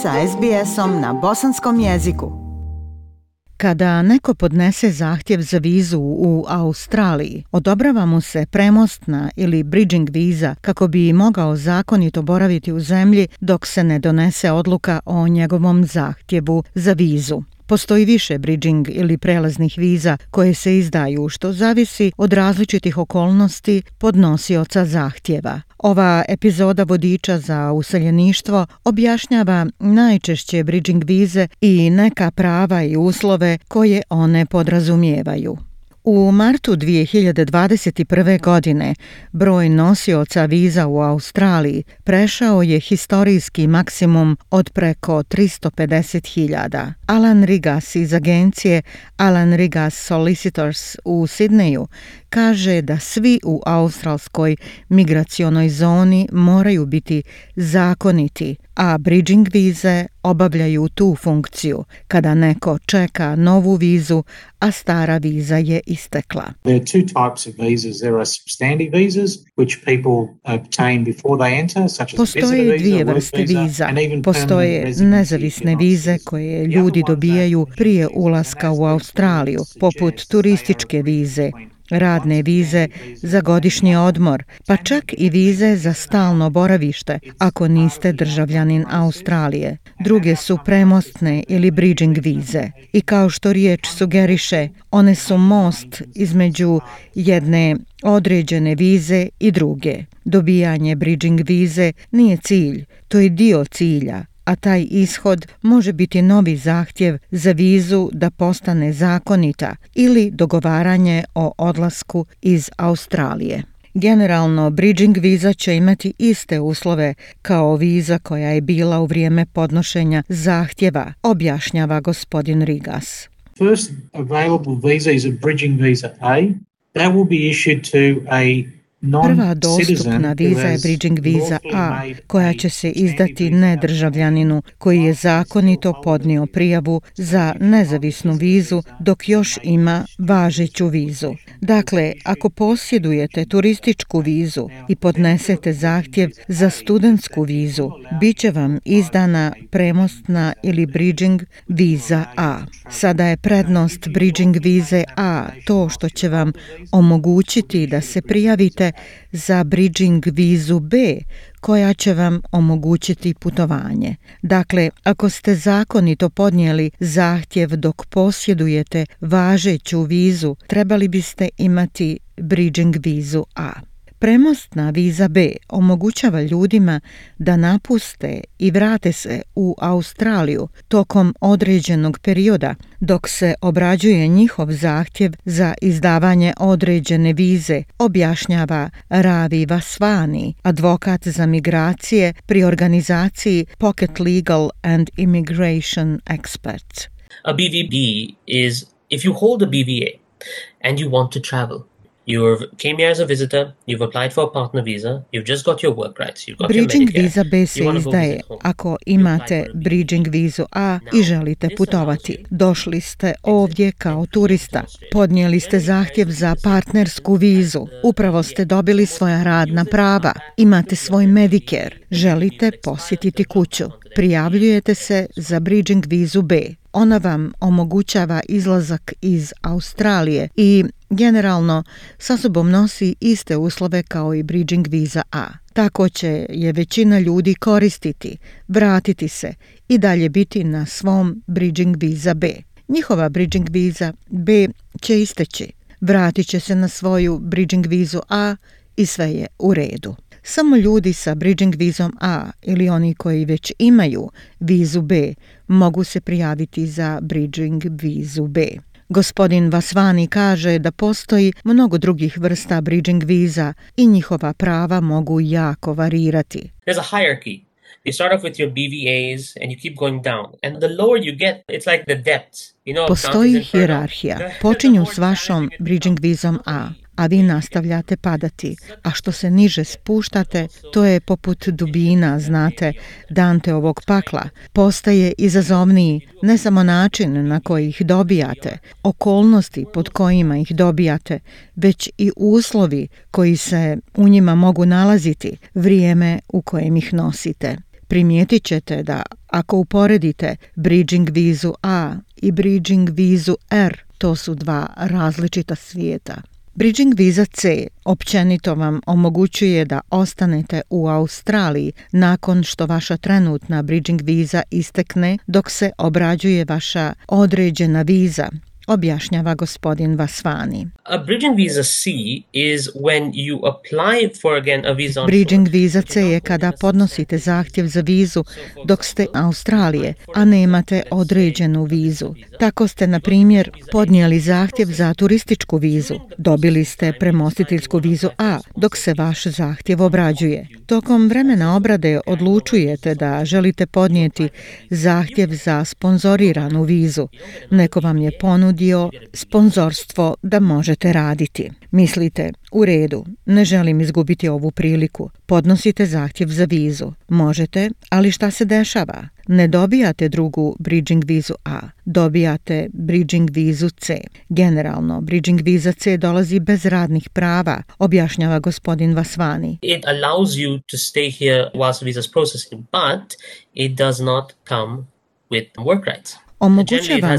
sa SBS-om na bosanskom jeziku. Kada neko podnese zahtjev za vizu u Australiji, odobrava mu se premostna ili bridging viza kako bi mogao zakonito boraviti u zemlji dok se ne donese odluka o njegovom zahtjevu za vizu. Postoji više bridging ili prelaznih viza koje se izdaju, što zavisi od različitih okolnosti podnosioca zahtjeva. Ova epizoda vodiča za useljeništvo objašnjava najčešće bridging vize i neka prava i uslove koje one podrazumijevaju. U martu 2021. godine broj nosioca viza u Australiji prešao je historijski maksimum od preko 350.000. Alan Rigas iz agencije Alan Rigas Solicitors u Sidneju kaže da svi u australskoj migracionoj zoni moraju biti zakoniti, a bridging vize obavljaju tu funkciju kada neko čeka novu vizu, a stara viza je istekla. There are Postoje dvije vrste viza. Postoje nezavisne vize koje ljudi dobijaju prije ulaska u Australiju, poput turističke vize, radne vize za godišnji odmor, pa čak i vize za stalno boravište ako niste državljanin Australije. Druge su premostne ili bridging vize i kao što riječ sugeriše, one su most između jedne određene vize i druge. Dobijanje bridging vize nije cilj, to je dio cilja, a taj ishod može biti novi zahtjev za vizu da postane zakonita ili dogovaranje o odlasku iz Australije. Generalno, bridging viza će imati iste uslove kao viza koja je bila u vrijeme podnošenja zahtjeva, objašnjava gospodin Rigas. First available visa is a bridging visa A. That will be issued to a Prva dostupna viza je bridging viza A, koja će se izdati nedržavljaninu koji je zakonito podnio prijavu za nezavisnu vizu dok još ima važeću vizu. Dakle, ako posjedujete turističku vizu i podnesete zahtjev za studentsku vizu, bit će vam izdana premostna ili bridging viza A. Sada je prednost bridging vize A to što će vam omogućiti da se prijavite za bridging vizu B koja će vam omogućiti putovanje. Dakle, ako ste zakonito podnijeli zahtjev dok posjedujete važeću vizu, trebali biste imati bridging vizu A. Premostna viza B omogućava ljudima da napuste i vrate se u Australiju tokom određenog perioda dok se obrađuje njihov zahtjev za izdavanje određene vize, objašnjava Ravi Vasvani, advokat za migracije pri organizaciji Pocket Legal and Immigration Experts. A BVB is if you hold a BVA and you want to travel, you came here as a visitor, you've applied for a partner visa, you've just got your work rights, you've got bridging visa B se izdaje ako imate bridging vizu A i želite putovati. Došli ste ovdje kao turista. Podnijeli ste zahtjev za partnersku vizu. Upravo ste dobili svoja radna prava. Imate svoj Medicare. Želite posjetiti kuću. Prijavljujete se za bridging vizu B. Ona vam omogućava izlazak iz Australije i generalno sa sobom nosi iste uslove kao i bridging viza A. Tako će je većina ljudi koristiti, vratiti se i dalje biti na svom bridging viza B. Njihova bridging viza B će isteći. Vratit će se na svoju bridging vizu A i sve je u redu. Samo ljudi sa bridging vizom A ili oni koji već imaju vizu B mogu se prijaviti za bridging vizu B. Gospodin Vasvani kaže da postoji mnogo drugih vrsta bridging viza i njihova prava mogu jako varirati. Postoji hijerarhija. Počinju s vašom bridging vizom A, a vi nastavljate padati. A što se niže spuštate, to je poput dubina, znate, Dante ovog pakla. Postaje izazovniji ne samo način na koji ih dobijate, okolnosti pod kojima ih dobijate, već i uslovi koji se u njima mogu nalaziti, vrijeme u kojem ih nosite. Primijetit ćete da ako uporedite bridging vizu A i bridging vizu R, to su dva različita svijeta. Bridging Visa C općenito vam omogućuje da ostanete u Australiji nakon što vaša trenutna bridging viza istekne dok se obrađuje vaša određena viza objašnjava gospodin Vasvani. A bridging visa C is when you apply for again a visa Bridging visa C je kada podnosite zahtjev za vizu dok ste Australije, a nemate određenu vizu. Tako ste, na primjer, podnijeli zahtjev za turističku vizu. Dobili ste premostiteljsku vizu A, dok se vaš zahtjev obrađuje. Tokom vremena obrade odlučujete da želite podnijeti zahtjev za sponzoriranu vizu. Neko vam je ponudio sponzorstvo da možete raditi. Mislite, u redu, ne želim izgubiti ovu priliku. Podnosite zahtjev za vizu. Možete, ali šta se dešava? Ne dobijate drugu bridging vizu A, dobijate bridging vizu C. Generalno, bridging viza C dolazi bez radnih prava, objašnjava gospodin Vasvani. It allows you to stay here whilst visa's processing, but it does not come with work rights. Omogućava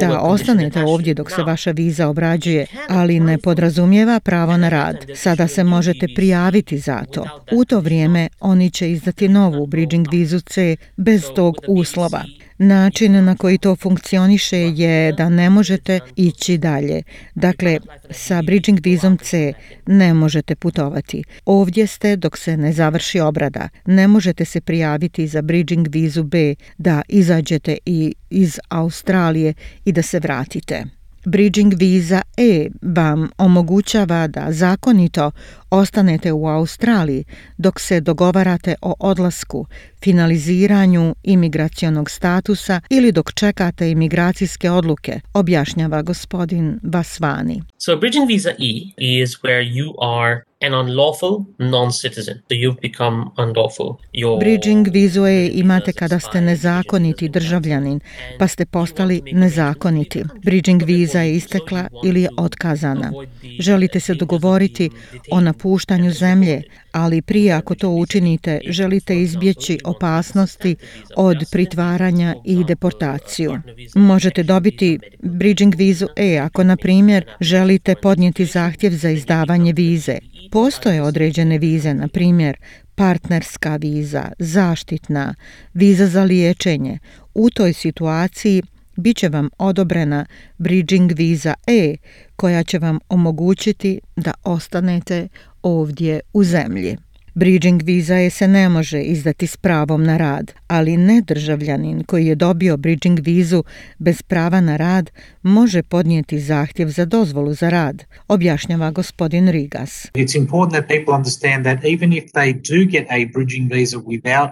da ostanete ovdje dok se vaša viza obrađuje, ali ne podrazumijeva pravo na rad. Sada se možete prijaviti za to. U to vrijeme oni će izdati novu bridging vizu C bez tog uslova. Način na koji to funkcioniše je da ne možete ići dalje. Dakle, sa bridging vizom C ne možete putovati. Ovdje ste dok se ne završi obrada. Ne možete se prijaviti za bridging vizu B da izađete i iz Australije i da se vratite. Bridging viza E vam omogućava da zakonito ostanete u Australiji dok se dogovarate o odlasku finaliziranju imigracionog statusa ili dok čekate imigracijske odluke, objašnjava gospodin Basvani. So bridging visa E is where you are an unlawful non-citizen. become unlawful. Your... Bridging vizue imate kada ste nezakoniti državljanin, pa ste postali nezakoniti. Bridging viza je istekla ili je otkazana. Želite se dogovoriti o napuštanju zemlje, ali prije ako to učinite, želite izbjeći opasnosti od pritvaranja i deportaciju. Možete dobiti bridging vizu E ako, na primjer, želite podnijeti zahtjev za izdavanje vize. Postoje određene vize, na primjer, partnerska viza, zaštitna, viza za liječenje. U toj situaciji bit će vam odobrena bridging viza E koja će vam omogućiti da ostanete ovdje u zemlji. Bridging viza je se ne može izdati s pravom na rad, ali ne državljanin koji je dobio bridging vizu bez prava na rad može podnijeti zahtjev za dozvolu za rad, objašnjava gospodin Rigas. It's important that people understand that even if they do get a bridging visa without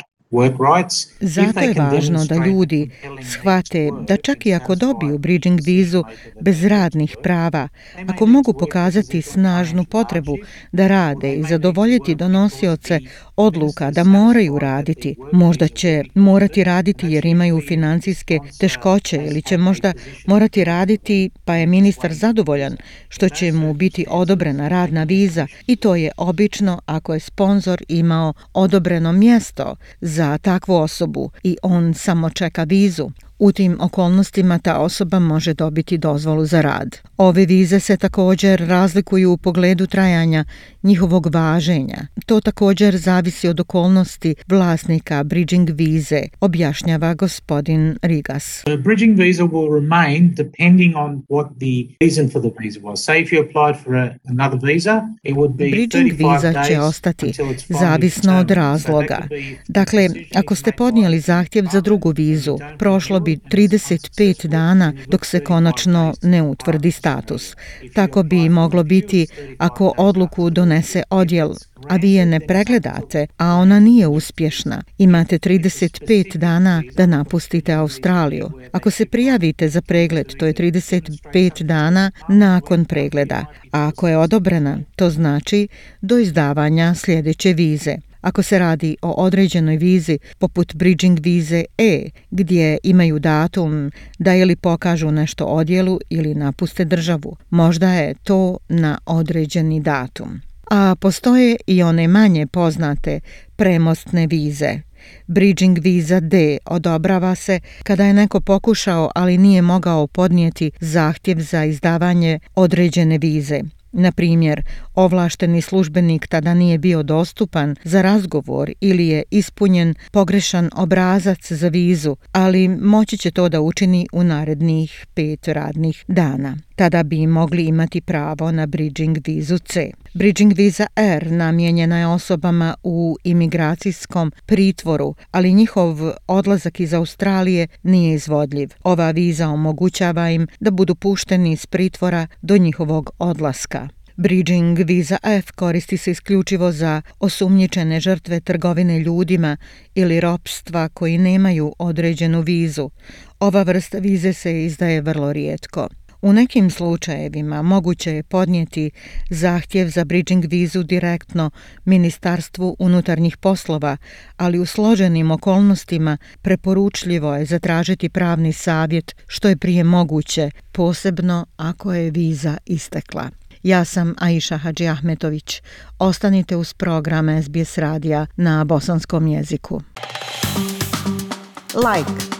zato je važno da ljudi shvate da čak i ako dobiju bridging vizu bez radnih prava, ako mogu pokazati snažnu potrebu da rade i zadovoljiti donosioce odluka da moraju raditi. Možda će morati raditi jer imaju financijske teškoće ili će možda morati raditi pa je ministar zadovoljan što će mu biti odobrena radna viza i to je obično ako je sponzor imao odobreno mjesto za takvu osobu i on samo čeka vizu. U tim okolnostima ta osoba može dobiti dozvolu za rad. Ove vize se također razlikuju u pogledu trajanja njihovog važenja. To također zavisi od okolnosti vlasnika bridging vize, objašnjava gospodin Rigas. bridging visa will remain depending on what the reason for the visa was. Say if you applied for another visa, it would be bridging viza će ostati zavisno od razloga. Dakle, ako ste podnijeli zahtjev za drugu vizu, prošlo bi 35 dana dok se konačno ne utvrdi status. Tako bi moglo biti ako odluku donese odjel, a vi je ne pregledate, a ona nije uspješna. Imate 35 dana da napustite Australiju. Ako se prijavite za pregled, to je 35 dana nakon pregleda, a ako je odobrena, to znači do izdavanja sljedeće vize. Ako se radi o određenoj vizi poput bridging vize E gdje imaju datum da ili pokažu nešto odjelu ili napuste državu, možda je to na određeni datum. A postoje i one manje poznate premostne vize. Bridging viza D odobrava se kada je neko pokušao ali nije mogao podnijeti zahtjev za izdavanje određene vize. Na primjer, ovlašteni službenik tada nije bio dostupan za razgovor ili je ispunjen pogrešan obrazac za vizu, ali moći će to da učini u narednih pet radnih dana. Tada bi mogli imati pravo na bridging vizu C. Bridging viza R namijenjena je osobama u imigracijskom pritvoru, ali njihov odlazak iz Australije nije izvodljiv. Ova viza omogućava im da budu pušteni iz pritvora do njihovog odlaska. Bridging viza F koristi se isključivo za osumnjičene žrtve trgovine ljudima ili ropstva koji nemaju određenu vizu. Ova vrsta vize se izdaje vrlo rijetko. U nekim slučajevima moguće je podnijeti zahtjev za bridging vizu direktno Ministarstvu unutarnjih poslova, ali u složenim okolnostima preporučljivo je zatražiti pravni savjet što je prije moguće, posebno ako je viza istekla. Ja sam Aisha Hadži Ahmetović. Ostanite uz program SBS radija na bosanskom jeziku. Like